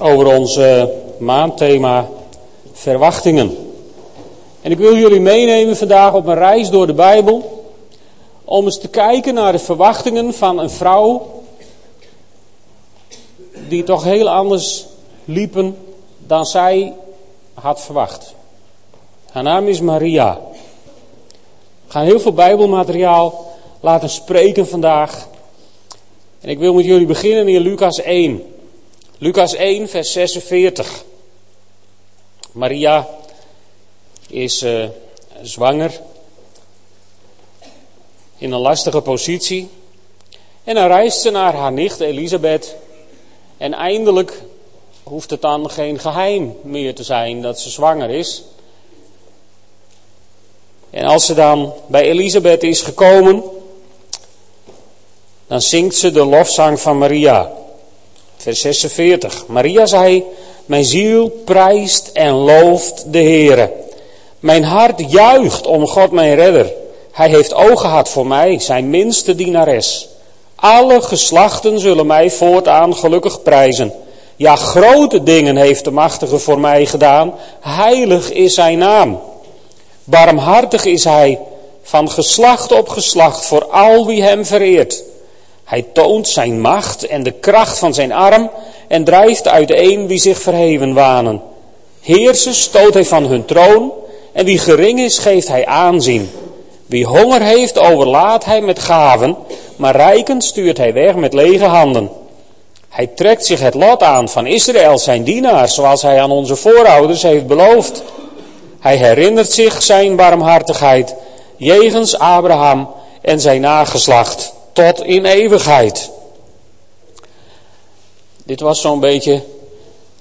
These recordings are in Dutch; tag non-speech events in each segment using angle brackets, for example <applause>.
over ons uh, maandthema verwachtingen. En ik wil jullie meenemen vandaag op een reis door de Bijbel. Om eens te kijken naar de verwachtingen van een vrouw. Die toch heel anders liepen dan zij had verwacht. Haar naam is Maria. We gaan heel veel Bijbelmateriaal laten spreken vandaag. En ik wil met jullie beginnen in Lucas 1. Lucas 1, vers 46. Maria is uh, zwanger. In een lastige positie. En dan reist ze naar haar nicht Elisabeth. En eindelijk hoeft het dan geen geheim meer te zijn dat ze zwanger is. En als ze dan bij Elisabeth is gekomen, dan zingt ze de lofzang van Maria. Vers 46. Maria zei, mijn ziel prijst en looft de Heere. Mijn hart juicht om God mijn redder. Hij heeft ogen gehad voor mij, zijn minste dienares. Alle geslachten zullen mij voortaan gelukkig prijzen. Ja, grote dingen heeft de Machtige voor mij gedaan. Heilig is zijn naam. Barmhartig is hij van geslacht op geslacht voor al wie hem vereert. Hij toont zijn macht en de kracht van zijn arm en drijft uiteen wie zich verheven wanen. Heersers stoot hij van hun troon en wie gering is geeft hij aanzien. Wie honger heeft overlaat hij met gaven, maar rijken stuurt hij weg met lege handen. Hij trekt zich het lot aan van Israël zijn dienaar, zoals hij aan onze voorouders heeft beloofd. Hij herinnert zich zijn barmhartigheid jegens Abraham en zijn nageslacht tot in eeuwigheid. Dit was zo'n beetje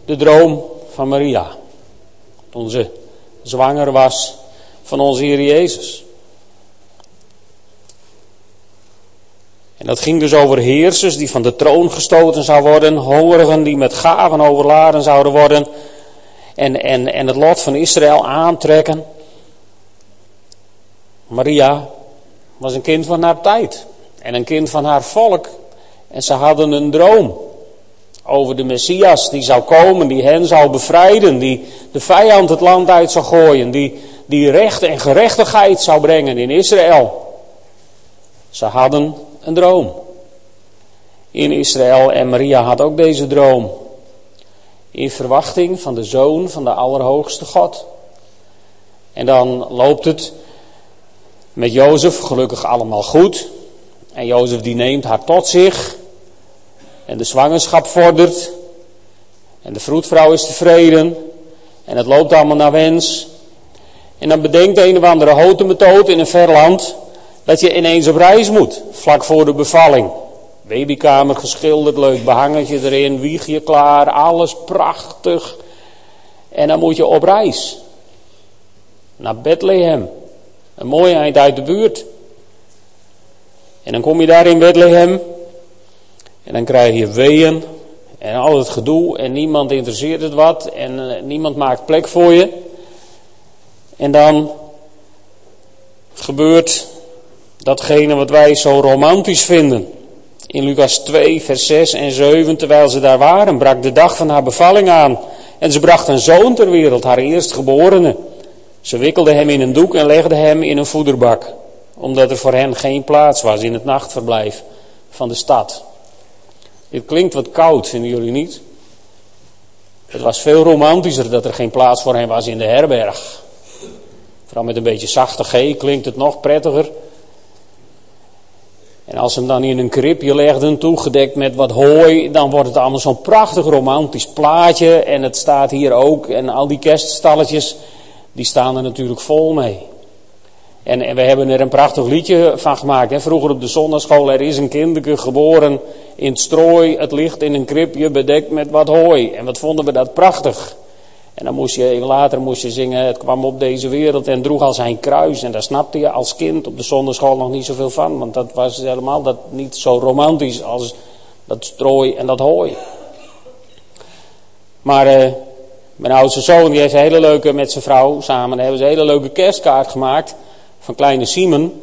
de droom van Maria. Toen ze zwanger was van onze Heer Jezus. En dat ging dus over heersers die van de troon gestoten zouden worden, hongerigen die met gaven overladen zouden worden en, en, en het lot van Israël aantrekken. Maria was een kind van haar tijd en een kind van haar volk. En ze hadden een droom over de Messias die zou komen, die hen zou bevrijden, die de vijand het land uit zou gooien, die, die recht en gerechtigheid zou brengen in Israël. Ze hadden een droom in Israël en Maria had ook deze droom. In verwachting van de zoon van de Allerhoogste God. En dan loopt het met Jozef gelukkig allemaal goed. En Jozef die neemt haar tot zich. En de zwangerschap vordert. En de vroedvrouw is tevreden. En het loopt allemaal naar wens. En dan bedenkt een of andere hotemethode in een ver land dat je ineens op reis moet, vlak voor de bevalling. Babykamer geschilderd, leuk behangetje erin, wiegje klaar, alles prachtig. En dan moet je op reis. Naar Bethlehem. Een mooi eind uit de buurt. En dan kom je daar in Bethlehem. En dan krijg je weeën. En al het gedoe. En niemand interesseert het wat. En eh, niemand maakt plek voor je. En dan gebeurt datgene wat wij zo romantisch vinden. In Lucas 2, vers 6 en 7, terwijl ze daar waren, brak de dag van haar bevalling aan. En ze bracht een zoon ter wereld, haar eerstgeborene. Ze wikkelde hem in een doek en legde hem in een voederbak, omdat er voor hen geen plaats was in het nachtverblijf van de stad. Dit klinkt wat koud, vinden jullie niet? Het was veel romantischer dat er geen plaats voor hen was in de herberg. Vooral met een beetje zachte G klinkt het nog prettiger. En als ze hem dan in een kribje legden, toegedekt met wat hooi, dan wordt het allemaal zo'n prachtig romantisch plaatje. En het staat hier ook. En al die kerststalletjes, die staan er natuurlijk vol mee. En, en we hebben er een prachtig liedje van gemaakt. Hè. Vroeger op de zondagschool, er is een kinderke geboren in het strooi. Het ligt in een kribje bedekt met wat hooi. En wat vonden we dat prachtig. En dan moest je, even later moest je zingen, het kwam op deze wereld en droeg al zijn kruis. En daar snapte je als kind op de zonderschool nog niet zoveel van. Want dat was helemaal dat niet zo romantisch als dat strooi en dat hooi. Maar uh, mijn oudste zoon die heeft een hele leuke, met zijn vrouw samen, hebben ze een hele leuke kerstkaart gemaakt. Van kleine Simon.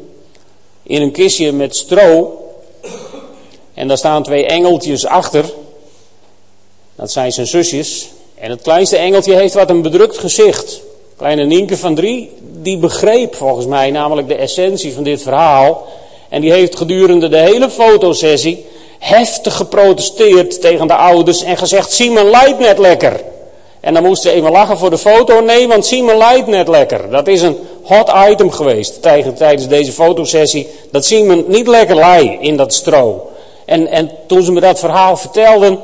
In een kistje met stro. En daar staan twee engeltjes achter. Dat zijn zijn zusjes. En het kleinste engeltje heeft wat een bedrukt gezicht. Kleine Nienke van drie, die begreep volgens mij namelijk de essentie van dit verhaal. En die heeft gedurende de hele fotosessie heftig geprotesteerd tegen de ouders en gezegd: Simon lijdt net lekker. En dan moesten ze even lachen voor de foto. Nee, want Simon lijdt net lekker. Dat is een hot item geweest tijdens deze fotosessie. Dat Simon niet lekker lei in dat stro. En, en toen ze me dat verhaal vertelden,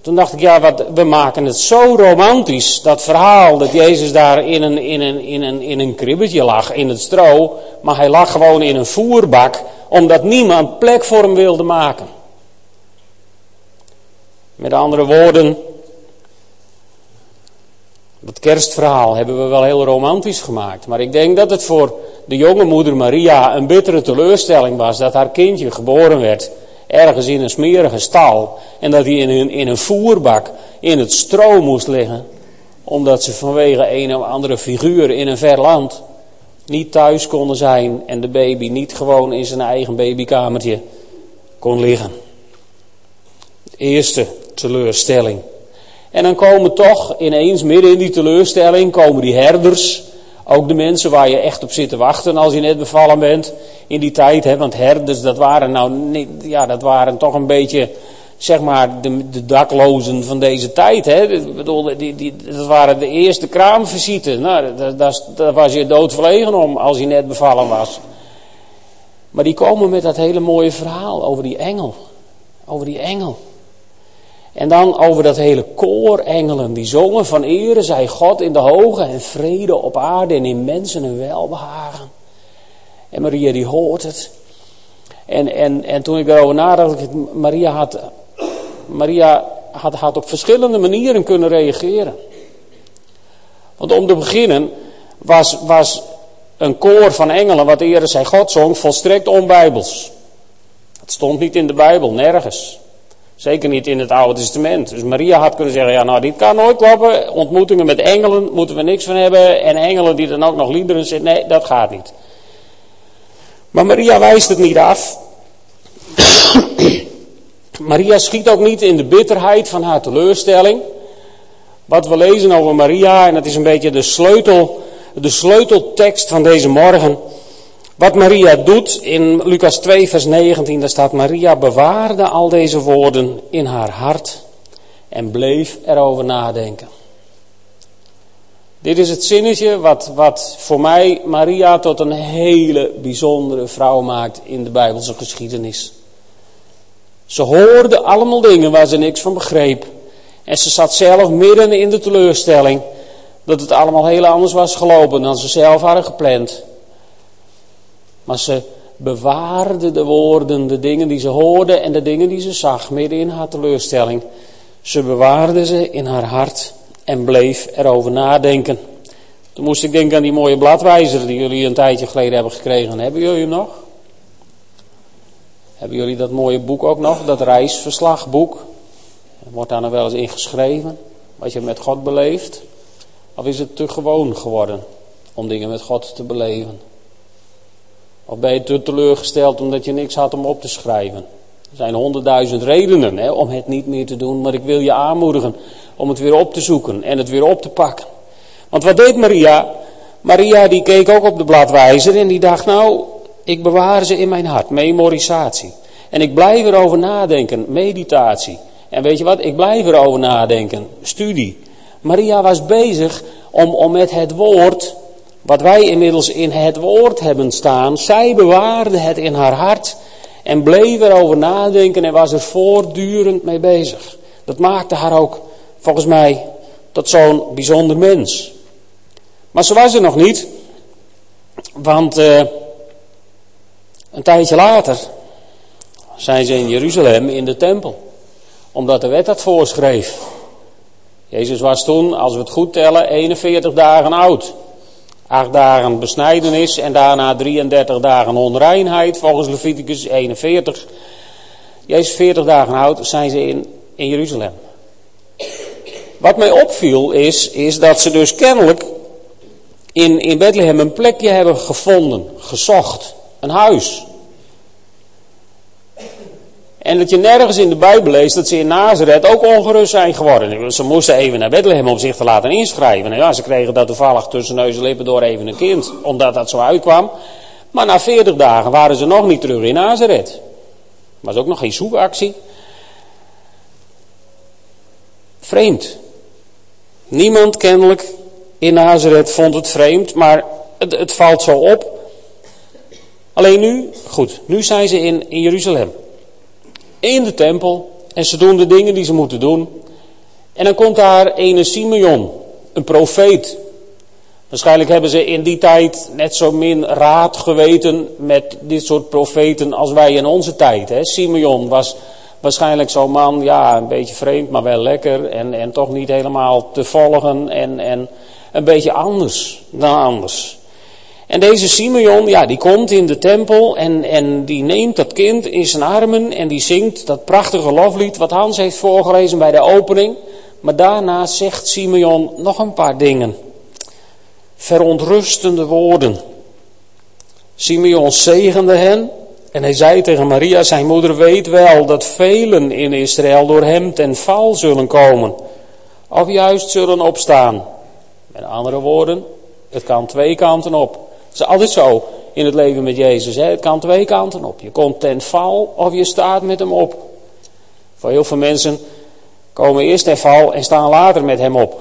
toen dacht ik, ja, wat, we maken het zo romantisch, dat verhaal, dat Jezus daar in een, in, een, in, een, in een kribbetje lag, in het stro, maar hij lag gewoon in een voerbak, omdat niemand plek voor hem wilde maken. Met andere woorden, dat kerstverhaal hebben we wel heel romantisch gemaakt, maar ik denk dat het voor de jonge moeder Maria een bittere teleurstelling was dat haar kindje geboren werd ergens in een smerige stal. En dat hij in een, in een voerbak in het stro moest liggen. Omdat ze vanwege een of andere figuur in een ver land niet thuis konden zijn. En de baby niet gewoon in zijn eigen babykamertje kon liggen. Eerste teleurstelling. En dan komen toch ineens midden in die teleurstelling komen die herders ook de mensen waar je echt op zit te wachten als je net bevallen bent in die tijd. Hè, want herders, dat waren nou niet, ja, dat waren toch een beetje, zeg maar, de, de daklozen van deze tijd. Hè. Ik bedoel, die, die, dat waren de eerste kraamvisite. Nou, daar was je doodverlegen om als je net bevallen was. Maar die komen met dat hele mooie verhaal over die engel. Over die engel. En dan over dat hele koor engelen die zongen van ere zij God in de hoge en vrede op aarde en in mensen een welbehagen. En Maria die hoort het. En, en, en toen ik daarover nadacht, Maria had, Maria had, had op verschillende manieren kunnen reageren. Want om te beginnen was, was een koor van engelen, wat eerder zij God zong, volstrekt onbijbels. Het stond niet in de Bijbel, nergens. Zeker niet in het Oude Testament. Dus Maria had kunnen zeggen, ja nou dit kan nooit kloppen. Ontmoetingen met engelen moeten we niks van hebben. En engelen die dan ook nog liederen zitten. Nee, dat gaat niet. Maar Maria wijst het niet af. <coughs> Maria schiet ook niet in de bitterheid van haar teleurstelling. Wat we lezen over Maria, en dat is een beetje de sleutel, de sleuteltekst van deze morgen. Wat Maria doet in Lucas 2, vers 19, daar staat: Maria bewaarde al deze woorden in haar hart en bleef erover nadenken. Dit is het zinnetje wat, wat voor mij Maria tot een hele bijzondere vrouw maakt in de Bijbelse geschiedenis. Ze hoorde allemaal dingen waar ze niks van begreep. En ze zat zelf midden in de teleurstelling dat het allemaal heel anders was gelopen dan ze zelf hadden gepland. Maar ze bewaarde de woorden, de dingen die ze hoorde en de dingen die ze zag, midden in haar teleurstelling. Ze bewaarde ze in haar hart en bleef erover nadenken. Toen moest ik denken aan die mooie bladwijzer die jullie een tijdje geleden hebben gekregen. Hebben jullie hem nog? Hebben jullie dat mooie boek ook nog, dat reisverslagboek? Wordt daar nog wel eens in geschreven, wat je met God beleeft? Of is het te gewoon geworden om dingen met God te beleven? Of ben je te teleurgesteld omdat je niks had om op te schrijven? Er zijn honderdduizend redenen hè, om het niet meer te doen, maar ik wil je aanmoedigen om het weer op te zoeken en het weer op te pakken. Want wat deed Maria? Maria die keek ook op de bladwijzer en die dacht, nou, ik bewaar ze in mijn hart, memorisatie. En ik blijf erover nadenken, meditatie. En weet je wat, ik blijf erover nadenken, studie. Maria was bezig om, om met het woord wat wij inmiddels in het woord hebben staan, zij bewaarde het in haar hart en bleef erover nadenken en was er voortdurend mee bezig. Dat maakte haar ook, volgens mij, tot zo'n bijzonder mens. Maar ze was er nog niet, want uh, een tijdje later zijn ze in Jeruzalem in de tempel, omdat de wet dat voorschreef. Jezus was toen, als we het goed tellen, 41 dagen oud. Acht dagen besnijdenis en daarna 33 dagen onreinheid volgens Leviticus 41. Jezus 40 dagen oud zijn ze in, in Jeruzalem. Wat mij opviel is, is dat ze dus kennelijk in, in Bethlehem een plekje hebben gevonden, gezocht, een huis. En dat je nergens in de Bijbel leest dat ze in Nazareth ook ongerust zijn geworden. Ze moesten even naar Bethlehem om zich te laten inschrijven. En ja, ze kregen dat toevallig tussen neus en lippen door even een kind, omdat dat zo uitkwam. Maar na 40 dagen waren ze nog niet terug in Nazareth. Was ook nog geen zoekactie. Vreemd. Niemand kennelijk in Nazareth vond het vreemd, maar het, het valt zo op. Alleen nu, goed, nu zijn ze in, in Jeruzalem. In de tempel. En ze doen de dingen die ze moeten doen. En dan komt daar ene Simeon, een profeet. Waarschijnlijk hebben ze in die tijd net zo min raad geweten met dit soort profeten als wij in onze tijd. Hè. Simeon was waarschijnlijk zo'n man, ja, een beetje vreemd, maar wel lekker. En, en toch niet helemaal te volgen en, en een beetje anders dan anders. En deze Simeon, ja, die komt in de tempel en, en die neemt dat kind in zijn armen en die zingt dat prachtige loflied wat Hans heeft voorgelezen bij de opening. Maar daarna zegt Simeon nog een paar dingen. Verontrustende woorden. Simeon zegende hen en hij zei tegen Maria, zijn moeder weet wel dat velen in Israël door hem ten val zullen komen. Of juist zullen opstaan. Met andere woorden, het kan twee kanten op. Is altijd zo in het leven met Jezus. Hè? Het kan twee kanten op. Je komt ten val of je staat met hem op. Voor heel veel mensen komen eerst ten val en staan later met hem op.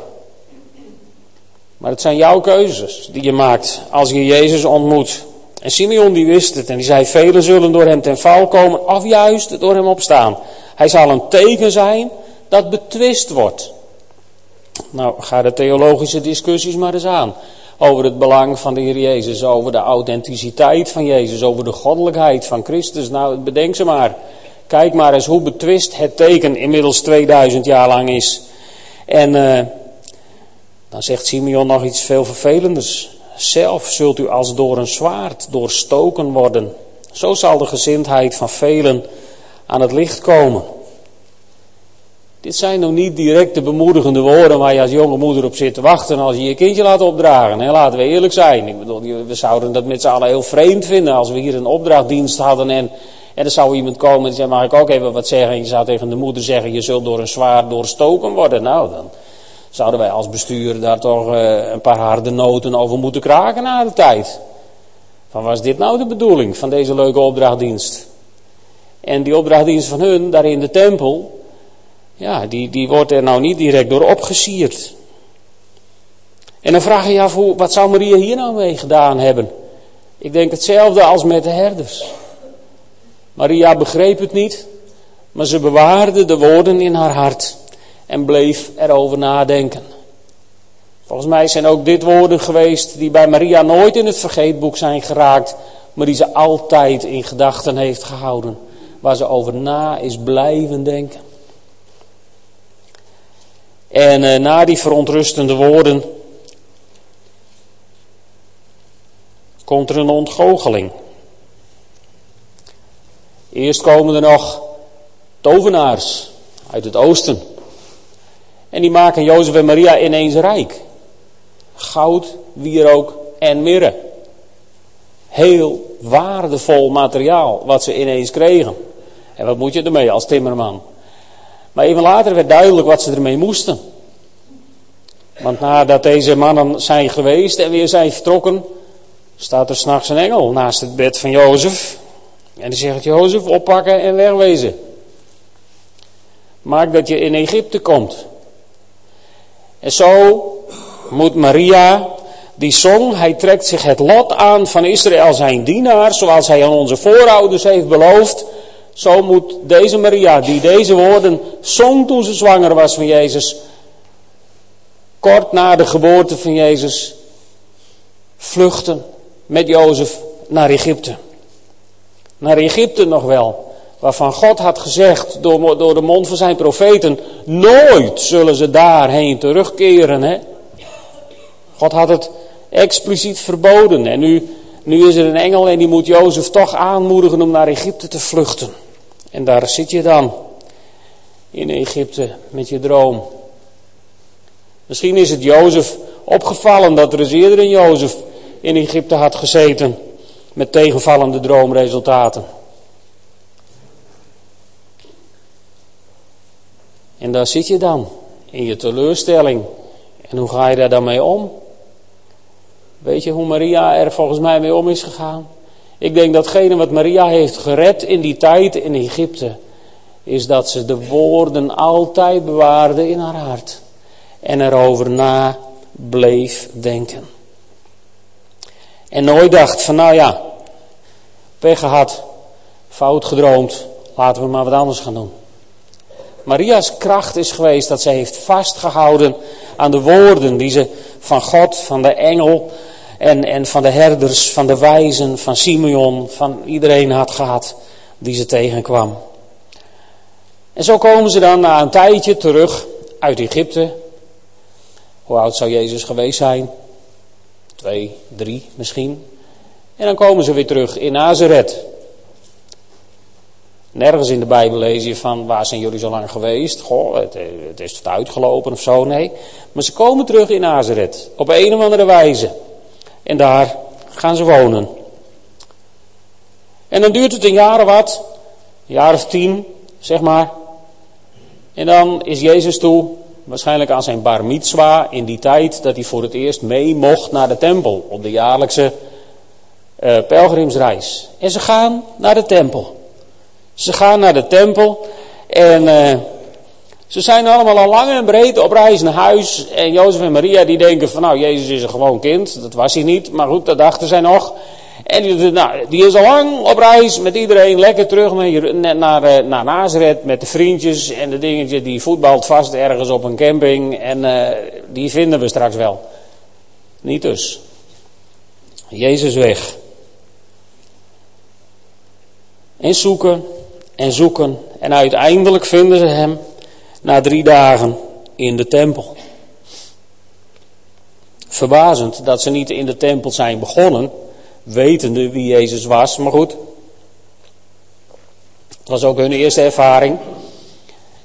Maar het zijn jouw keuzes die je maakt als je Jezus ontmoet. En Simeon die wist het en die zei, velen zullen door hem ten val komen of juist door hem opstaan. Hij zal een teken zijn dat betwist wordt. Nou, ga de theologische discussies maar eens aan. Over het belang van de Heer Jezus, over de authenticiteit van Jezus, over de goddelijkheid van Christus. Nou, bedenk ze maar. Kijk maar eens hoe betwist het teken inmiddels 2000 jaar lang is. En uh, dan zegt Simeon nog iets veel vervelenders. Zelf zult u als door een zwaard doorstoken worden. Zo zal de gezindheid van velen aan het licht komen. Dit zijn nog niet direct de bemoedigende woorden waar je als jonge moeder op zit te wachten als je je kindje laat opdragen. Hè? Laten we eerlijk zijn. Ik bedoel, we zouden dat met z'n allen heel vreemd vinden als we hier een opdrachtdienst hadden en, en er zou iemand komen en zeggen, mag ik ook even wat zeggen? En je zou tegen de moeder zeggen, je zult door een zwaard doorstoken worden. Nou, dan zouden wij als bestuur daar toch uh, een paar harde noten over moeten kraken na de tijd. Van was dit nou de bedoeling van deze leuke opdrachtdienst? En die opdrachtdienst van hun, daar in de tempel, ja, die, die wordt er nou niet direct door opgesierd. En dan vraag je je af, hoe, wat zou Maria hier nou mee gedaan hebben? Ik denk hetzelfde als met de herders. Maria begreep het niet, maar ze bewaarde de woorden in haar hart en bleef erover nadenken. Volgens mij zijn ook dit woorden geweest die bij Maria nooit in het vergeetboek zijn geraakt, maar die ze altijd in gedachten heeft gehouden, waar ze over na is blijven denken. En uh, na die verontrustende woorden komt er een ontgoocheling. Eerst komen er nog tovenaars uit het oosten. En die maken Jozef en Maria ineens rijk. Goud, wierook en mirre. Heel waardevol materiaal wat ze ineens kregen. En wat moet je ermee als timmerman? Maar even later werd duidelijk wat ze ermee moesten. Want nadat deze mannen zijn geweest en weer zijn vertrokken, staat er s'nachts een engel naast het bed van Jozef. En die zegt, Jozef, oppakken en wegwezen. Maak dat je in Egypte komt. En zo moet Maria, die zong, hij trekt zich het lot aan van Israël zijn dienaar, zoals hij aan onze voorouders heeft beloofd. Zo moet deze Maria, die deze woorden zong toen ze zwanger was van Jezus, kort na de geboorte van Jezus, vluchten met Jozef naar Egypte. Naar Egypte nog wel waarvan God had gezegd door, door de mond van zijn profeten, nooit zullen ze daarheen terugkeren. Hè? God had het expliciet verboden en nu, nu is er een engel en die moet Jozef toch aanmoedigen om naar Egypte te vluchten. En daar zit je dan, in Egypte, met je droom. Misschien is het Jozef opgevallen dat er eens eerder een Jozef in Egypte had gezeten met tegenvallende droomresultaten. En daar zit je dan, in je teleurstelling. En hoe ga je daar dan mee om? Weet je hoe Maria er volgens mij mee om is gegaan? Ik denk datgene wat Maria heeft gered in die tijd in Egypte, is dat ze de woorden altijd bewaarde in haar hart. En erover na bleef denken. En nooit dacht van nou ja, pech gehad, fout gedroomd, laten we maar wat anders gaan doen. Maria's kracht is geweest dat zij heeft vastgehouden aan de woorden die ze van God, van de engel en, en van de herders, van de wijzen, van Simeon, van iedereen had gehad die ze tegenkwam. En zo komen ze dan na een tijdje terug uit Egypte. Hoe oud zou Jezus geweest zijn? Twee, drie misschien. En dan komen ze weer terug in Nazareth. Nergens in de Bijbel lees je van waar zijn jullie zo lang geweest? Goh, het, het is het uitgelopen of zo. Nee. Maar ze komen terug in Nazareth. Op een of andere wijze. En daar gaan ze wonen. En dan duurt het een jaar of wat. Een jaar of tien, zeg maar. En dan is Jezus toe, waarschijnlijk aan zijn bar mitzwa, in die tijd dat hij voor het eerst mee mocht naar de tempel. Op de jaarlijkse uh, pelgrimsreis. En ze gaan naar de tempel. Ze gaan naar de tempel en uh, ze zijn allemaal al lang en breed op reis naar huis. En Jozef en Maria die denken van nou, Jezus is een gewoon kind. Dat was hij niet, maar goed, dat dachten zij nog. En die, nou, die is al lang op reis met iedereen, lekker terug naar, naar, eh, naar Nazareth met de vriendjes en de dingetjes. Die voetbalt vast ergens op een camping en uh, die vinden we straks wel. Niet dus. Jezus weg. En zoeken en zoeken en uiteindelijk vinden ze hem na drie dagen in de tempel. Verbazend dat ze niet in de tempel zijn begonnen, wetende wie Jezus was, maar goed. Het was ook hun eerste ervaring.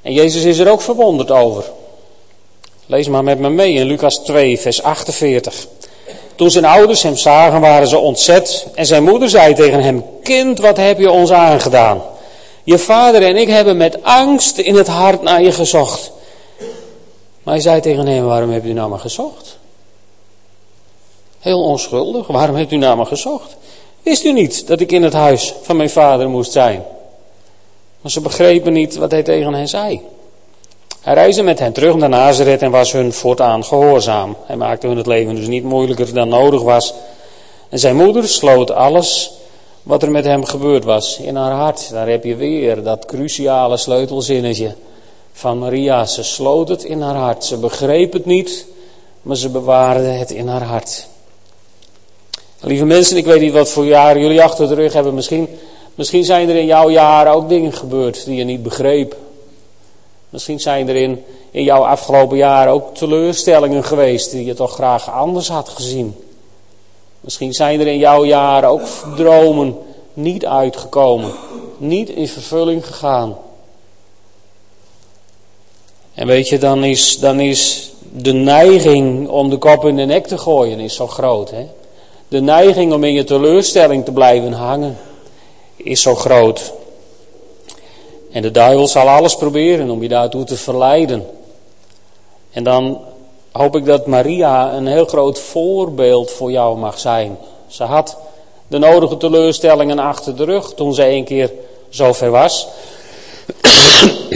En Jezus is er ook verwonderd over. Lees maar met me mee in Lucas 2, vers 48. Toen zijn ouders hem zagen, waren ze ontzet. En zijn moeder zei tegen hem: Kind, wat heb je ons aangedaan? Je vader en ik hebben met angst in het hart naar je gezocht. Maar hij zei tegen hem, waarom hebt u naar me gezocht? Heel onschuldig, waarom hebt u naar me gezocht? Wist u niet dat ik in het huis van mijn vader moest zijn? Maar ze begrepen niet wat hij tegen hen zei. Hij reisde met hen terug naar Nazareth en was hun voortaan gehoorzaam. Hij maakte hun het leven dus niet moeilijker dan nodig was. En zijn moeder sloot alles wat er met hem gebeurd was in haar hart. Daar heb je weer dat cruciale sleutelzinnetje van Maria. Ze sloot het in haar hart. Ze begreep het niet, maar ze bewaarde het in haar hart. Lieve mensen, ik weet niet wat voor jaren jullie achter de rug hebben. Misschien, misschien zijn er in jouw jaren ook dingen gebeurd die je niet begreep. Misschien zijn er in, in jouw afgelopen jaren ook teleurstellingen geweest die je toch graag anders had gezien. Misschien zijn er in jouw jaren ook dromen niet uitgekomen, niet in vervulling gegaan. En weet je, dan is, dan is de neiging om de kop in de nek te gooien is zo groot. Hè? De neiging om in je teleurstelling te blijven hangen is zo groot. En de duivel zal alles proberen om je daartoe te verleiden. En dan hoop ik dat Maria een heel groot voorbeeld voor jou mag zijn. Ze had de nodige teleurstellingen achter de rug toen ze een keer zover was.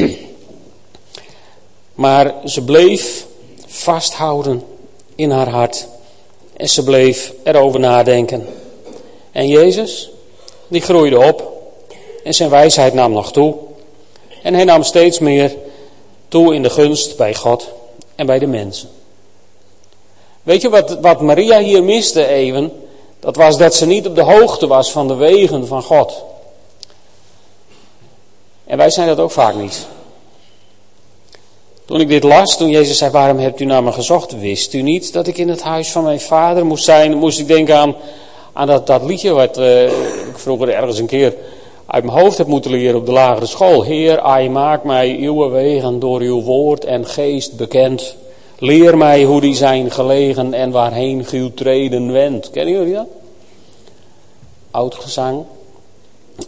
<coughs> maar ze bleef vasthouden in haar hart. En ze bleef erover nadenken. En Jezus, die groeide op. En zijn wijsheid nam nog toe. En hij nam steeds meer toe in de gunst bij God en bij de mensen. Weet je wat, wat Maria hier miste even? Dat was dat ze niet op de hoogte was van de wegen van God. En wij zijn dat ook vaak niet. Toen ik dit las, toen Jezus zei, waarom hebt u naar me gezocht? Wist u niet dat ik in het huis van mijn vader moest zijn? Moest ik denken aan, aan dat, dat liedje wat uh, ik vroeger ergens een keer uit mijn hoofd heb moeten leren op de lagere school. Heer, hij maakt mij uw wegen door uw woord en geest bekend. Leer mij hoe die zijn gelegen en waarheen gij treden wendt. Kennen jullie dat? Oud gezang.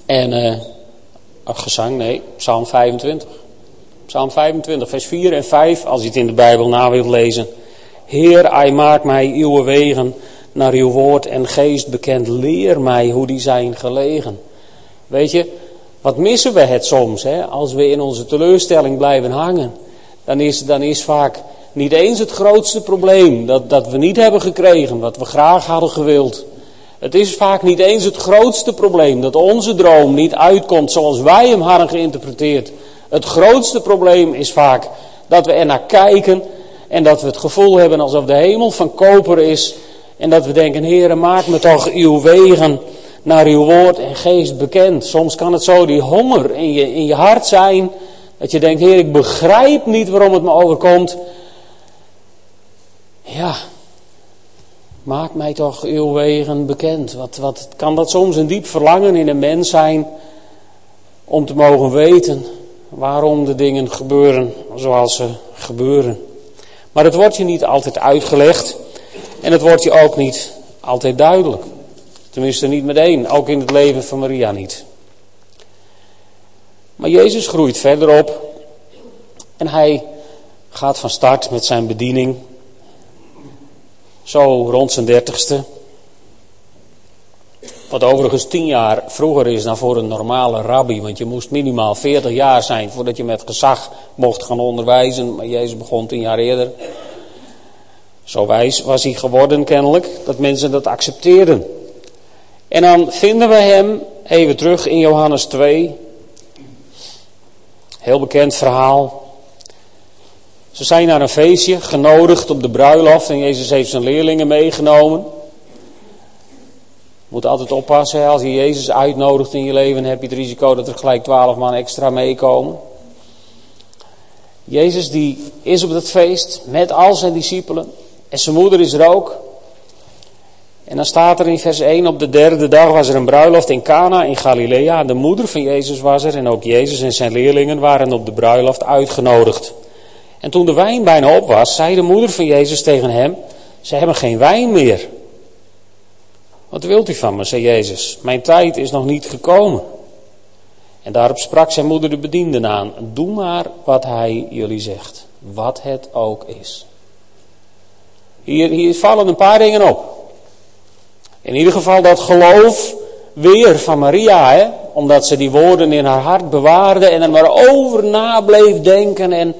En, uh, gezang, nee, Psalm 25. Psalm 25, vers 4 en 5, als je het in de Bijbel na wilt lezen. Heer, hij maakt mij uw wegen naar uw woord en geest bekend. Leer mij hoe die zijn gelegen. Weet je, wat missen we het soms, hè? als we in onze teleurstelling blijven hangen. Dan is, dan is vaak niet eens het grootste probleem dat, dat we niet hebben gekregen, wat we graag hadden gewild. Het is vaak niet eens het grootste probleem dat onze droom niet uitkomt zoals wij hem hadden geïnterpreteerd. Het grootste probleem is vaak dat we er naar kijken en dat we het gevoel hebben alsof de hemel van koper is. En dat we denken, Heere, maak me toch uw wegen naar uw woord en geest bekend. Soms kan het zo die honger in je, in je hart zijn. Dat je denkt, Heer, ik begrijp niet waarom het me overkomt. Ja, maak mij toch uw wegen bekend. Wat, wat kan dat soms een diep verlangen in een mens zijn om te mogen weten waarom de dingen gebeuren zoals ze gebeuren. Maar het wordt je niet altijd uitgelegd en het wordt je ook niet altijd duidelijk. Tenminste niet meteen, ook in het leven van Maria niet. Maar Jezus groeit verder op en hij gaat van start met zijn bediening. Zo rond zijn dertigste. Wat overigens tien jaar vroeger is dan voor een normale rabbi. Want je moest minimaal veertig jaar zijn voordat je met gezag mocht gaan onderwijzen. Maar Jezus begon tien jaar eerder. Zo wijs was hij geworden kennelijk, dat mensen dat accepteerden. En dan vinden we hem even terug in Johannes 2. Heel bekend verhaal. Ze zijn naar een feestje genodigd op de bruiloft en Jezus heeft zijn leerlingen meegenomen. Je moet altijd oppassen, als je Jezus uitnodigt in je leven, heb je het risico dat er gelijk twaalf man extra meekomen. Jezus die is op dat feest met al zijn discipelen en zijn moeder is er ook. En dan staat er in vers 1, op de derde dag was er een bruiloft in Cana in Galilea. De moeder van Jezus was er en ook Jezus en zijn leerlingen waren op de bruiloft uitgenodigd. En toen de wijn bijna op was, zei de moeder van Jezus tegen hem, ze hebben geen wijn meer. Wat wilt u van me, zei Jezus, mijn tijd is nog niet gekomen. En daarop sprak zijn moeder de bedienden aan, doe maar wat hij jullie zegt, wat het ook is. Hier, hier vallen een paar dingen op. In ieder geval dat geloof weer van Maria, hè? omdat ze die woorden in haar hart bewaarde en er maar over na bleef denken en,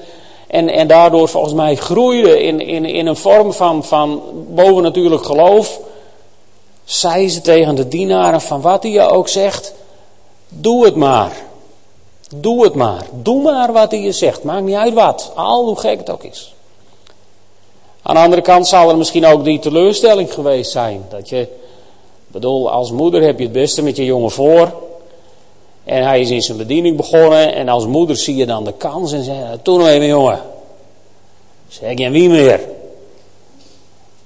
en, en daardoor volgens mij groeide in, in, in een vorm van, van bovennatuurlijk geloof. Zei ze tegen de dienaren van wat hij je ook zegt, doe het maar. Doe het maar. Doe maar wat hij je zegt. Maakt niet uit wat. Al hoe gek het ook is. Aan de andere kant zal er misschien ook die teleurstelling geweest zijn. Dat je bedoel, als moeder heb je het beste met je jongen voor. En hij is in zijn bediening begonnen. En als moeder zie je dan de kans en zeg toen nog even jongen. Zeg je wie meer?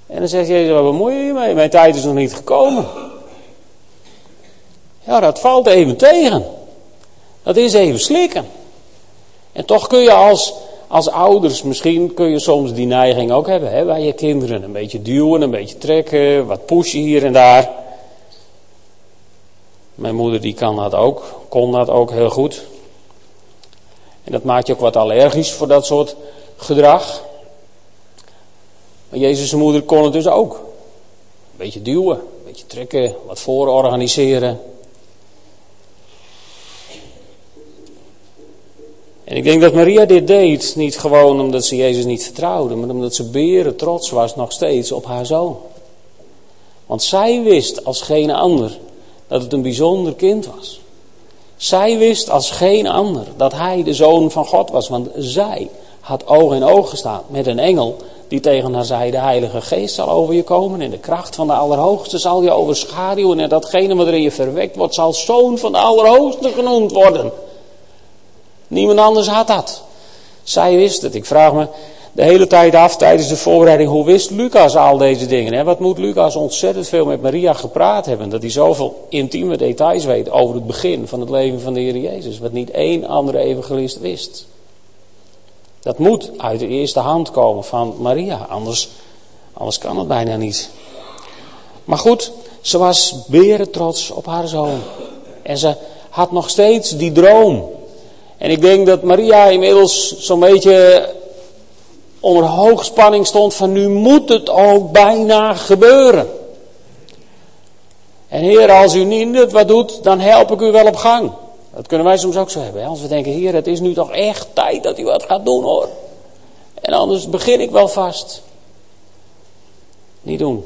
En dan zegt Jezus, wat bemoei je mee? Mijn tijd is nog niet gekomen. Ja, dat valt even tegen. Dat is even slikken. En toch kun je als, als ouders, misschien kun je soms die neiging ook hebben hè, bij je kinderen. Een beetje duwen, een beetje trekken, wat pushen hier en daar. Mijn moeder die kan dat ook, kon dat ook heel goed. En dat maakt je ook wat allergisch voor dat soort gedrag. Maar Jezus' moeder kon het dus ook. Een beetje duwen, een beetje trekken, wat voororganiseren. En ik denk dat Maria dit deed, niet gewoon omdat ze Jezus niet vertrouwde, maar omdat ze beren trots was nog steeds op haar zoon. Want zij wist als geen ander dat het een bijzonder kind was. Zij wist als geen ander dat hij de zoon van God was, want zij had oog in oog gestaan met een engel die tegen haar zei: De Heilige Geest zal over je komen en de kracht van de Allerhoogste zal je overschaduwen en datgene wat er in je verwekt wordt zal zoon van de Allerhoogste genoemd worden. Niemand anders had dat. Zij wist het. Ik vraag me, de hele tijd af tijdens de voorbereiding. Hoe wist Lucas al deze dingen? Hè? Wat moet Lucas ontzettend veel met Maria gepraat hebben? Dat hij zoveel intieme details weet over het begin van het leven van de Heer Jezus. Wat niet één andere evangelist wist. Dat moet uit de eerste hand komen van Maria. Anders, anders kan het bijna niet. Maar goed, ze was beren trots op haar zoon. En ze had nog steeds die droom. En ik denk dat Maria inmiddels zo'n beetje onder hoogspanning stond van nu moet het ook bijna gebeuren. En Heer, als u niet wat doet, dan help ik u wel op gang. Dat kunnen wij soms ook zo hebben. Als we denken, Heer, het is nu toch echt tijd dat u wat gaat doen hoor. En anders begin ik wel vast. Niet doen.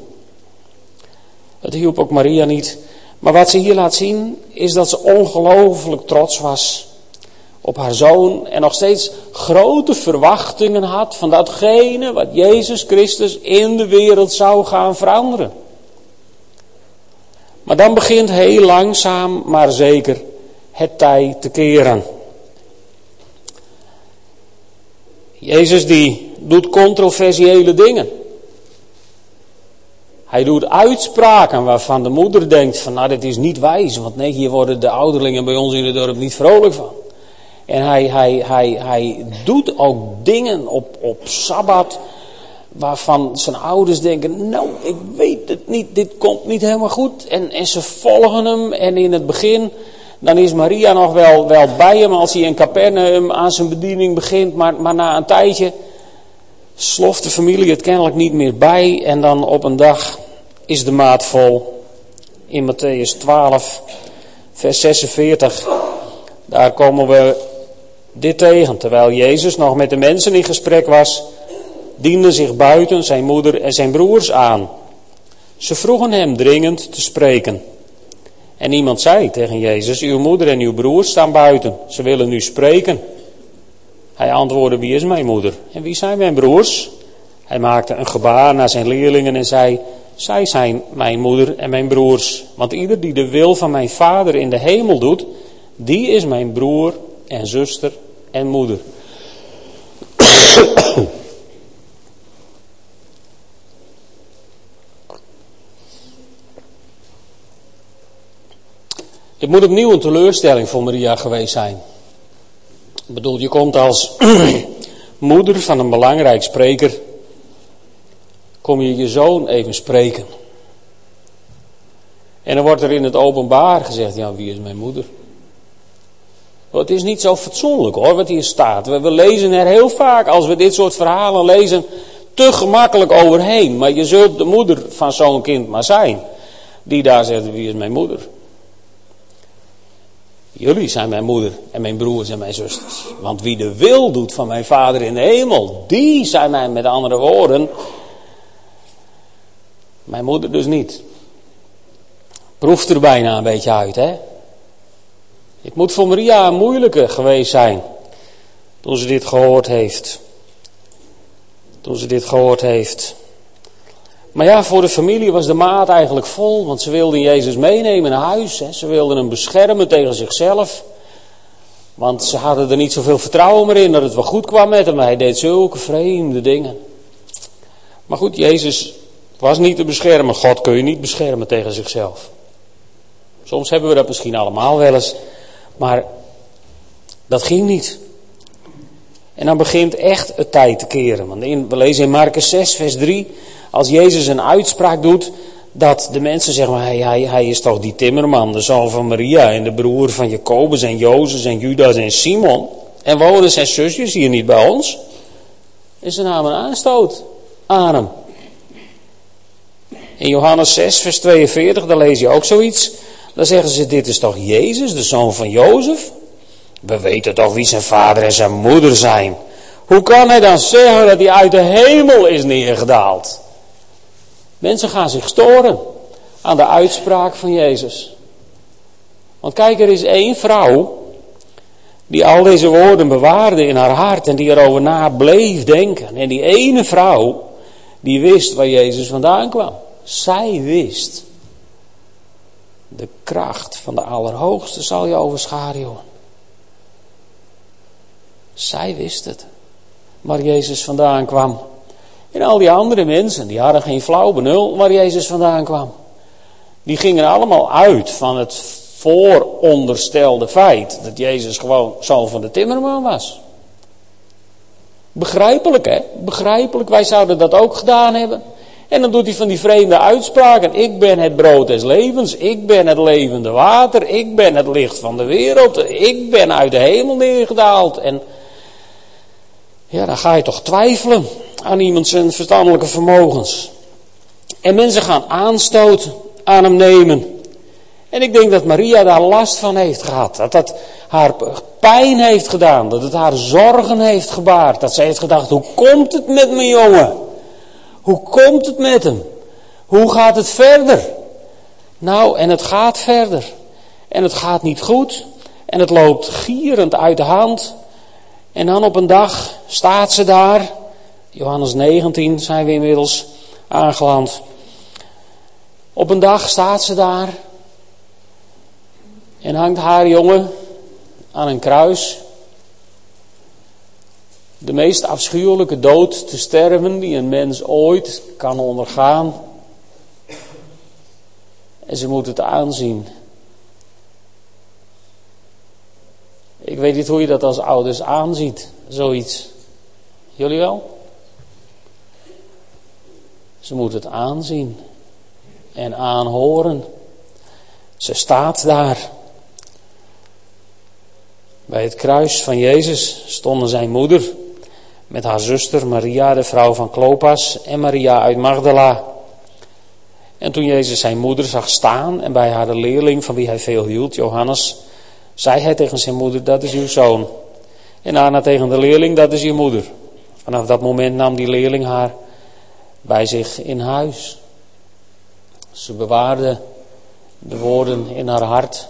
Het hielp ook Maria niet. Maar wat ze hier laat zien, is dat ze ongelooflijk trots was op haar zoon en nog steeds grote verwachtingen had van datgene wat Jezus Christus in de wereld zou gaan veranderen. Maar dan begint heel langzaam, maar zeker, het tij te keren. Jezus die doet controversiële dingen. Hij doet uitspraken waarvan de moeder denkt van nou dit is niet wijs, want nee hier worden de ouderlingen bij ons in het dorp niet vrolijk van. En hij, hij, hij, hij doet ook dingen op, op Sabbat waarvan zijn ouders denken, nou ik weet het niet, dit komt niet helemaal goed. En, en ze volgen hem en in het begin, dan is Maria nog wel, wel bij hem als hij in Capernaum aan zijn bediening begint. Maar, maar na een tijdje sloft de familie het kennelijk niet meer bij. En dan op een dag is de maat vol. In Matthäus 12, vers 46. Daar komen we dit tegen. Terwijl Jezus nog met de mensen in gesprek was, diende zich buiten zijn moeder en zijn broers aan. Ze vroegen hem dringend te spreken. En iemand zei tegen Jezus: Uw moeder en uw broers staan buiten. Ze willen nu spreken. Hij antwoordde: Wie is mijn moeder? En wie zijn mijn broers? Hij maakte een gebaar naar zijn leerlingen en zei: Zij zijn mijn moeder en mijn broers. Want ieder die de wil van mijn vader in de hemel doet, die is mijn broer en zuster en moeder. <coughs> Het moet opnieuw een teleurstelling voor Maria geweest zijn. Ik bedoel, je komt als <coughs> moeder van een belangrijk spreker, kom je je zoon even spreken. En dan wordt er in het openbaar gezegd, ja, wie is mijn moeder? Het is niet zo fatsoenlijk hoor, wat hier staat. We, we lezen er heel vaak, als we dit soort verhalen lezen, te gemakkelijk overheen. Maar je zult de moeder van zo'n kind maar zijn. Die daar zegt, wie is mijn moeder? Jullie zijn mijn moeder en mijn broers en mijn zusters. Want wie de wil doet van mijn vader in de hemel, die zijn mij met andere woorden. Mijn moeder dus niet. Proeft er bijna een beetje uit, hè? Het moet voor Maria een moeilijke geweest zijn. Toen ze dit gehoord heeft. Toen ze dit gehoord heeft. Maar ja, voor de familie was de maat eigenlijk vol, want ze wilden Jezus meenemen naar huis. Hè. Ze wilden hem beschermen tegen zichzelf. Want ze hadden er niet zoveel vertrouwen meer in dat het wel goed kwam met hem. Hij deed zulke vreemde dingen. Maar goed, Jezus was niet te beschermen. God kun je niet beschermen tegen zichzelf. Soms hebben we dat misschien allemaal wel eens. Maar dat ging niet. En dan begint echt het tijd te keren. Want in, we lezen in Marcus 6, vers 3 als Jezus een uitspraak doet, dat de mensen zeggen, hij, hij, hij is toch die timmerman, de zoon van Maria en de broer van Jacobus en Jozef en Judas en Simon. En wonen zijn zusjes hier niet bij ons? En ze namen aanstoot aan hem. In Johannes 6, vers 42, daar lees je ook zoiets. Dan zeggen ze, dit is toch Jezus, de zoon van Jozef? We weten toch wie zijn vader en zijn moeder zijn. Hoe kan hij dan zeggen dat hij uit de hemel is neergedaald? Mensen gaan zich storen aan de uitspraak van Jezus. Want kijk, er is één vrouw die al deze woorden bewaarde in haar hart en die erover na bleef denken. En die ene vrouw, die wist waar Jezus vandaan kwam. Zij wist. De kracht van de Allerhoogste zal je overschaduwen. Zij wist het. Waar Jezus vandaan kwam. En al die andere mensen, die hadden geen flauw benul waar Jezus vandaan kwam. Die gingen allemaal uit van het vooronderstelde feit dat Jezus gewoon zoon van de timmerman was. Begrijpelijk hè, begrijpelijk. Wij zouden dat ook gedaan hebben. En dan doet hij van die vreemde uitspraken. Ik ben het brood des levens. Ik ben het levende water. Ik ben het licht van de wereld. Ik ben uit de hemel neergedaald. En ja, dan ga je toch twijfelen aan iemand zijn verstandelijke vermogens. En mensen gaan aanstoot aan hem nemen. En ik denk dat Maria daar last van heeft gehad. Dat dat haar pijn heeft gedaan. Dat het haar zorgen heeft gebaard. Dat ze heeft gedacht, hoe komt het met mijn jongen? Hoe komt het met hem? Hoe gaat het verder? Nou, en het gaat verder. En het gaat niet goed. En het loopt gierend uit de hand. En dan op een dag staat ze daar. Johannes 19 zijn we inmiddels aangeland. Op een dag staat ze daar. En hangt haar jongen aan een kruis. De meest afschuwelijke dood te sterven die een mens ooit kan ondergaan. En ze moet het aanzien. Ik weet niet hoe je dat als ouders aanziet, zoiets. Jullie wel? Ze moet het aanzien en aanhoren. Ze staat daar. Bij het kruis van Jezus stonden zijn moeder met haar zuster Maria, de vrouw van Klopas, en Maria uit Magdala. En toen Jezus zijn moeder zag staan en bij haar de leerling van wie hij veel hield, Johannes, zei hij tegen zijn moeder, dat is uw zoon. En daarna tegen de leerling, dat is uw moeder. Vanaf dat moment nam die leerling haar bij zich in huis. Ze bewaarde de woorden in haar hart.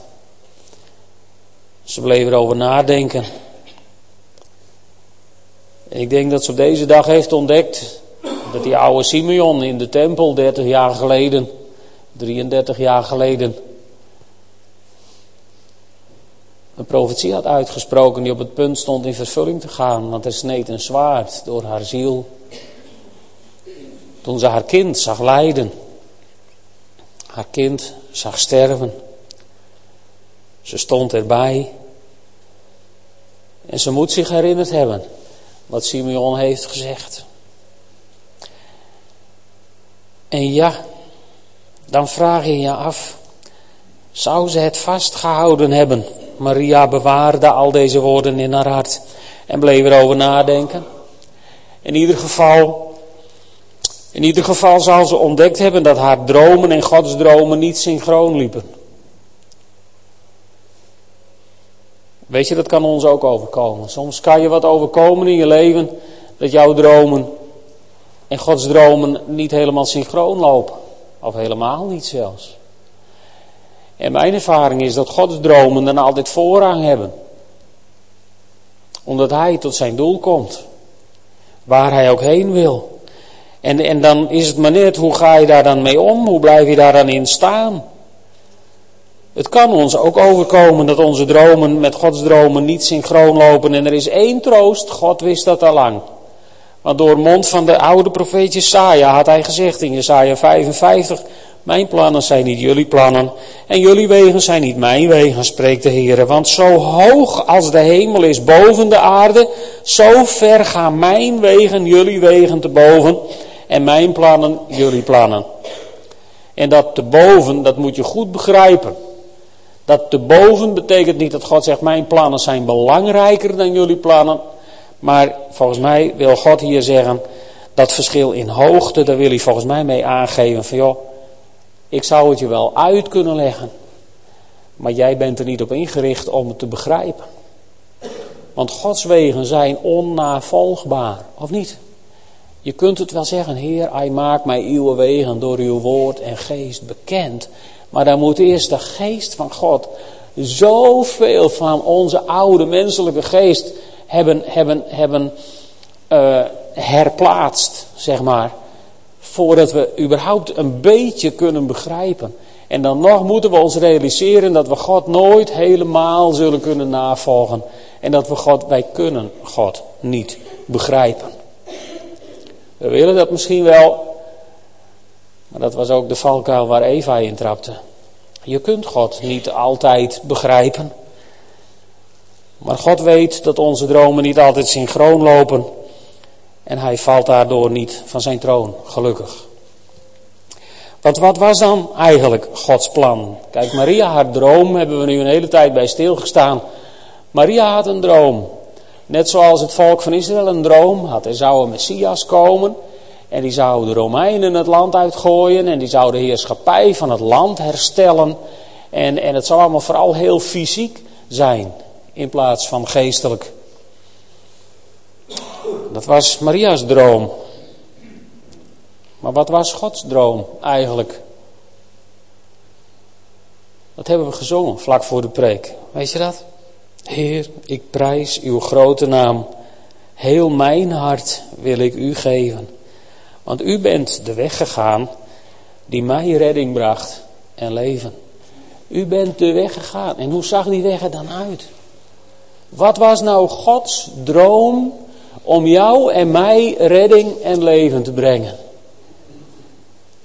Ze bleef erover nadenken. Ik denk dat ze op deze dag heeft ontdekt dat die oude Simeon in de tempel 30 jaar geleden, 33 jaar geleden, een profetie had uitgesproken die op het punt stond in vervulling te gaan. Want er sneed een zwaard door haar ziel. Toen ze haar kind zag lijden. Haar kind zag sterven. Ze stond erbij. En ze moet zich herinnerd hebben wat Simeon heeft gezegd. En ja, dan vraag je je af, zou ze het vastgehouden hebben? Maria bewaarde al deze woorden in haar hart en bleef erover nadenken. In ieder geval, in ieder geval zal ze ontdekt hebben dat haar dromen en Gods dromen niet synchroon liepen. Weet je, dat kan ons ook overkomen. Soms kan je wat overkomen in je leven dat jouw dromen en Gods dromen niet helemaal synchroon lopen. Of helemaal niet zelfs. En mijn ervaring is dat Gods dromen dan altijd voorrang hebben. Omdat Hij tot zijn doel komt. Waar Hij ook heen wil. En, en dan is het maar net, hoe ga je daar dan mee om? Hoe blijf je daar dan in staan? Het kan ons ook overkomen dat onze dromen met Gods dromen niet synchroon lopen. En er is één troost, God wist dat al lang. Want door mond van de oude profeet Jesaja had hij gezegd in Jesaja 55... Mijn plannen zijn niet jullie plannen en jullie wegen zijn niet mijn wegen, spreekt de Heer. Want zo hoog als de hemel is boven de aarde, zo ver gaan mijn wegen jullie wegen te boven en mijn plannen jullie plannen. En dat te boven, dat moet je goed begrijpen. Dat te boven betekent niet dat God zegt, mijn plannen zijn belangrijker dan jullie plannen. Maar volgens mij wil God hier zeggen, dat verschil in hoogte, daar wil hij volgens mij mee aangeven van joh, ik zou het je wel uit kunnen leggen. Maar jij bent er niet op ingericht om het te begrijpen. Want Gods wegen zijn onnavolgbaar, of niet? Je kunt het wel zeggen, Heer, hij maakt mij uw wegen door uw woord en geest bekend. Maar dan moet eerst de geest van God zoveel van onze oude menselijke geest hebben, hebben, hebben uh, herplaatst, zeg maar. Voordat we überhaupt een beetje kunnen begrijpen. En dan nog moeten we ons realiseren dat we God nooit helemaal zullen kunnen navolgen. En dat we God, wij kunnen God niet begrijpen. We willen dat misschien wel, dat was ook de valkuil waar Eva in trapte. Je kunt God niet altijd begrijpen. Maar God weet dat onze dromen niet altijd synchroon lopen. En hij valt daardoor niet van zijn troon, gelukkig. Want wat was dan eigenlijk Gods plan? Kijk, Maria, haar droom, hebben we nu een hele tijd bij stilgestaan. Maria had een droom. Net zoals het volk van Israël een droom had. Er zou een Messias komen. En die zou de Romeinen het land uitgooien. En die zou de heerschappij van het land herstellen. En, en het zou allemaal vooral heel fysiek zijn. In plaats van geestelijk. Dat was Maria's droom. Maar wat was Gods droom eigenlijk? Dat hebben we gezongen vlak voor de preek. Weet je dat? Heer, ik prijs uw grote naam. Heel mijn hart wil ik u geven. Want u bent de weg gegaan die mij redding bracht en leven. U bent de weg gegaan. En hoe zag die weg er dan uit? Wat was nou Gods droom om jou en mij redding en leven te brengen?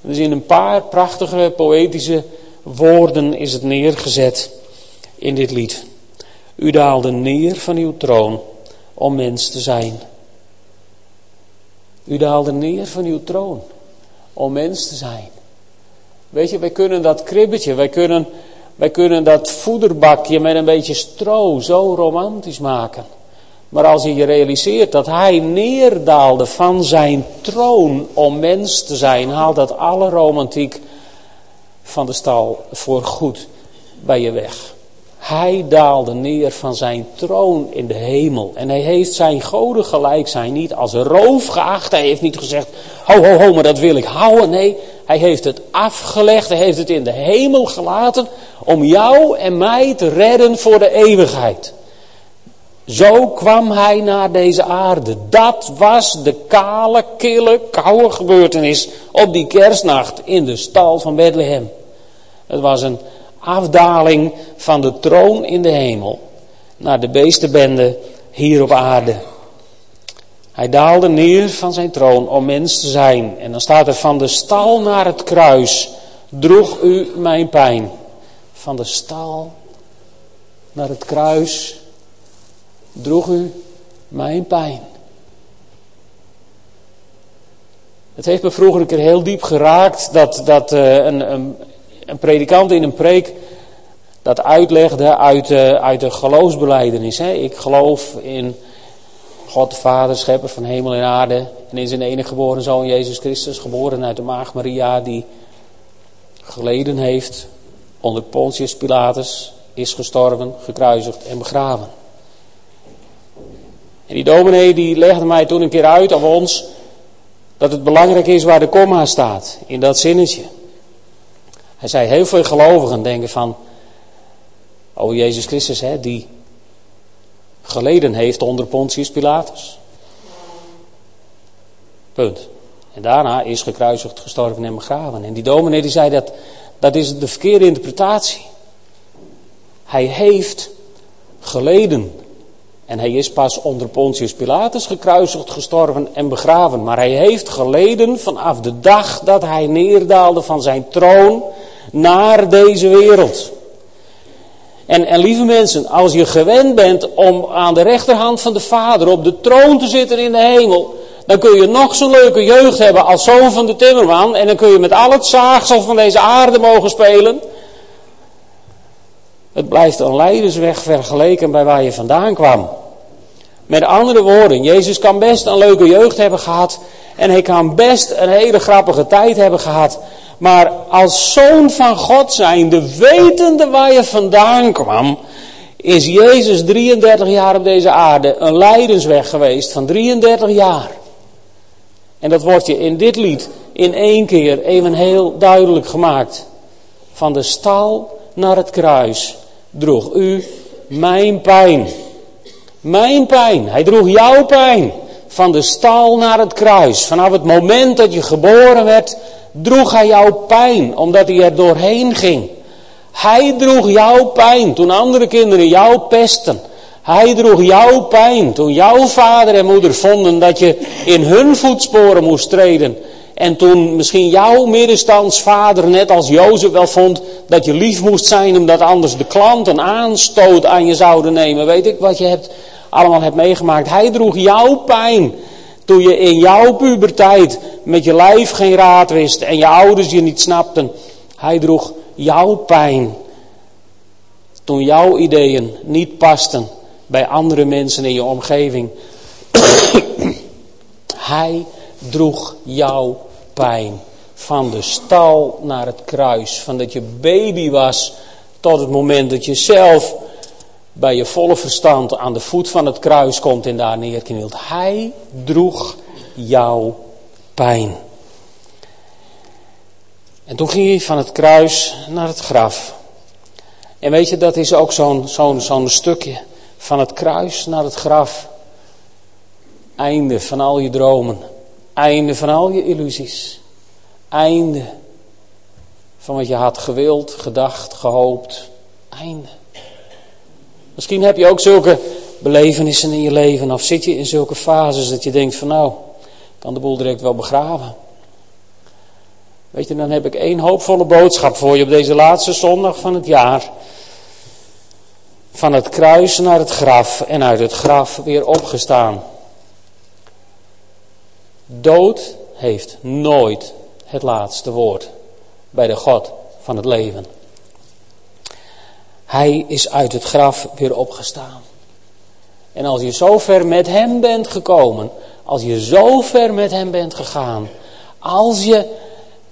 Dus in een paar prachtige poëtische woorden is het neergezet in dit lied. U daalde neer van uw troon om mens te zijn. U daalde neer van uw troon om mens te zijn. Weet je, wij kunnen dat kribbetje, wij kunnen, wij kunnen dat voederbakje met een beetje stro zo romantisch maken. Maar als je je realiseert dat hij neerdaalde van zijn troon om mens te zijn, haalt dat alle romantiek van de stal voor goed bij je weg. Hij daalde neer van zijn troon in de hemel. En hij heeft zijn goden gelijk zijn niet als roof geacht. Hij heeft niet gezegd, ho ho ho, maar dat wil ik houden. Nee, hij heeft het afgelegd. Hij heeft het in de hemel gelaten om jou en mij te redden voor de eeuwigheid. Zo kwam hij naar deze aarde. Dat was de kale, kille, koude gebeurtenis op die kerstnacht in de stal van Bethlehem. Het was een afdaling van de troon in de hemel naar de beestenbende hier op aarde. Hij daalde neer van zijn troon om mens te zijn. En dan staat er van de stal naar het kruis droeg u mijn pijn. Van de stal naar het kruis droeg u mijn pijn. Het heeft me vroeger een keer heel diep geraakt dat, dat uh, een, een, een, predikant in een preek dat uitlegde uit, uh, uit de geloofsbeleidenis. Hè. Ik geloof in God de Vader, schepper van hemel en aarde. En in zijn enige geboren zoon Jezus Christus, geboren uit de maag Maria, die geleden heeft onder Pontius Pilatus, is gestorven, gekruisigd en begraven. En die dominee die legde mij toen een keer uit op ons dat het belangrijk is waar de komma staat, in dat zinnetje. Hij zei, heel veel gelovigen denken van, oh Jezus Christus, hè, die geleden heeft onder Pontius Pilatus. Punt. En daarna is gekruisigd, gestorven en begraven. En die dominee die zei dat, dat is de verkeerde interpretatie. Hij heeft geleden en hij is pas onder Pontius Pilatus gekruisigd, gestorven en begraven. Maar hij heeft geleden vanaf de dag dat hij neerdaalde van zijn troon naar deze wereld. En, en lieve mensen, als je gewend bent om aan de rechterhand van de Vader op de troon te zitten in de hemel, dan kun je nog zo'n leuke jeugd hebben als zoon van de timmerman. En dan kun je met al het zaagsel van deze aarde mogen spelen. Het blijft een leidersweg vergeleken bij waar je vandaan kwam. Met andere woorden, Jezus kan best een leuke jeugd hebben gehad. En hij kan best een hele grappige tijd hebben gehad. Maar als zoon van God zijnde, wetende waar je vandaan kwam, is Jezus 33 jaar op deze aarde een lijdensweg geweest van 33 jaar. En dat wordt je in dit lied in één keer even heel duidelijk gemaakt. Van de stal naar het kruis droeg u mijn pijn. Mijn pijn. Hij droeg jouw pijn. Van de stal naar het kruis. Vanaf het moment dat je geboren werd, droeg hij jouw pijn, omdat hij er doorheen ging. Hij droeg jouw pijn toen andere kinderen jou pesten. Hij droeg jouw pijn toen jouw vader en moeder vonden dat je in hun voetsporen moest treden. En toen misschien jouw middenstandsvader, net als Jozef wel vond, dat je lief moest zijn omdat anders de klant een aanstoot aan je zouden nemen. Weet ik wat je hebt, allemaal hebt meegemaakt. Hij droeg jouw pijn Toen je in jouw puberteit met je lijf geen raad wist en je ouders je niet snapten. Hij droeg jouw pijn. Toen jouw ideeën niet pasten bij andere mensen in je omgeving. <coughs> Hij droeg jouw pijn. Van de stal naar het kruis. Van dat je baby was tot het moment dat je zelf bij je volle verstand aan de voet van het kruis komt en daar neerknielt. Hij droeg jouw pijn. En toen ging hij van het kruis naar het graf. En weet je, dat is ook zo'n stukje van het kruis naar het graf. Einde van al je dromen. Einde van al je illusies. Einde van wat je had gewild, gedacht, gehoopt. Einde. Misschien heb je ook zulke belevenissen in je leven. Of zit je in zulke fases dat je denkt van nou, kan de boel direct wel begraven. Weet je, dan heb ik één hoopvolle boodschap voor je op deze laatste zondag van het jaar. Van het kruis naar het graf en uit het graf weer opgestaan. Dood heeft nooit het laatste woord bij de God van het leven. Hij is uit het graf weer opgestaan. En als je zo ver met hem bent gekomen, als je zo ver met hem bent gegaan, als je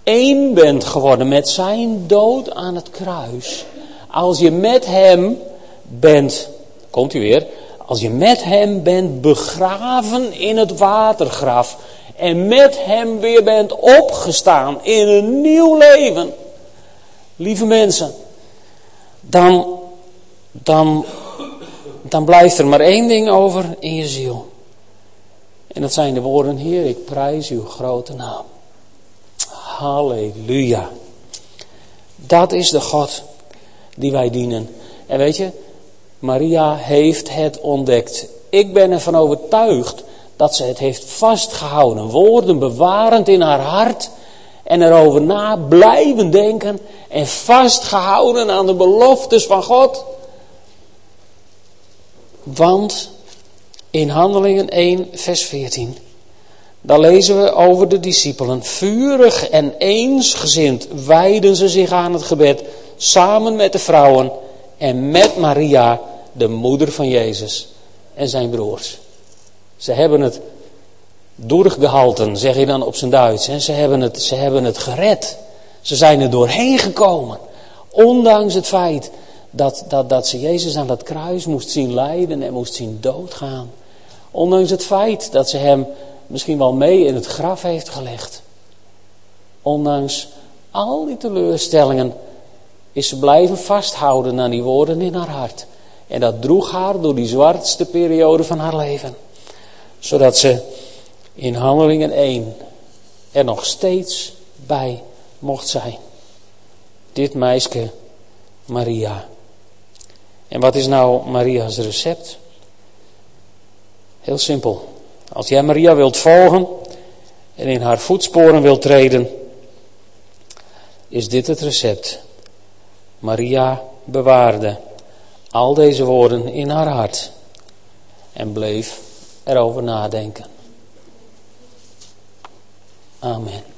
één bent geworden met zijn dood aan het kruis, als je met hem bent, komt u weer, als je met hem bent begraven in het watergraf en met hem weer bent opgestaan in een nieuw leven, lieve mensen, dan, dan, dan blijft er maar één ding over in je ziel. En dat zijn de woorden, Heer, ik prijs uw grote naam. Halleluja. Dat is de God die wij dienen. En weet je, Maria heeft het ontdekt. Ik ben ervan overtuigd dat ze het heeft vastgehouden. Woorden bewarend in haar hart. En erover na blijven denken. En vastgehouden aan de beloftes van God. Want in Handelingen 1, vers 14. Daar lezen we over de discipelen. Vurig en eensgezind wijden ze zich aan het gebed. Samen met de vrouwen en met Maria, de moeder van Jezus en zijn broers. Ze hebben het doorgehalten, zeg je dan op zijn Duits. Hè? Ze, hebben het, ze hebben het gered. Ze zijn er doorheen gekomen. Ondanks het feit dat, dat, dat ze Jezus aan dat kruis moest zien lijden en moest zien doodgaan. Ondanks het feit dat ze hem misschien wel mee in het graf heeft gelegd. Ondanks al die teleurstellingen is ze blijven vasthouden aan die woorden in haar hart. En dat droeg haar door die zwartste periode van haar leven. Zodat ze in handelingen 1 er nog steeds bij mocht zijn. Dit meisje Maria. En wat is nou Maria's recept? Heel simpel. Als jij Maria wilt volgen en in haar voetsporen wilt treden, is dit het recept. Maria bewaarde al deze woorden in haar hart en bleef erover nadenken. Amen.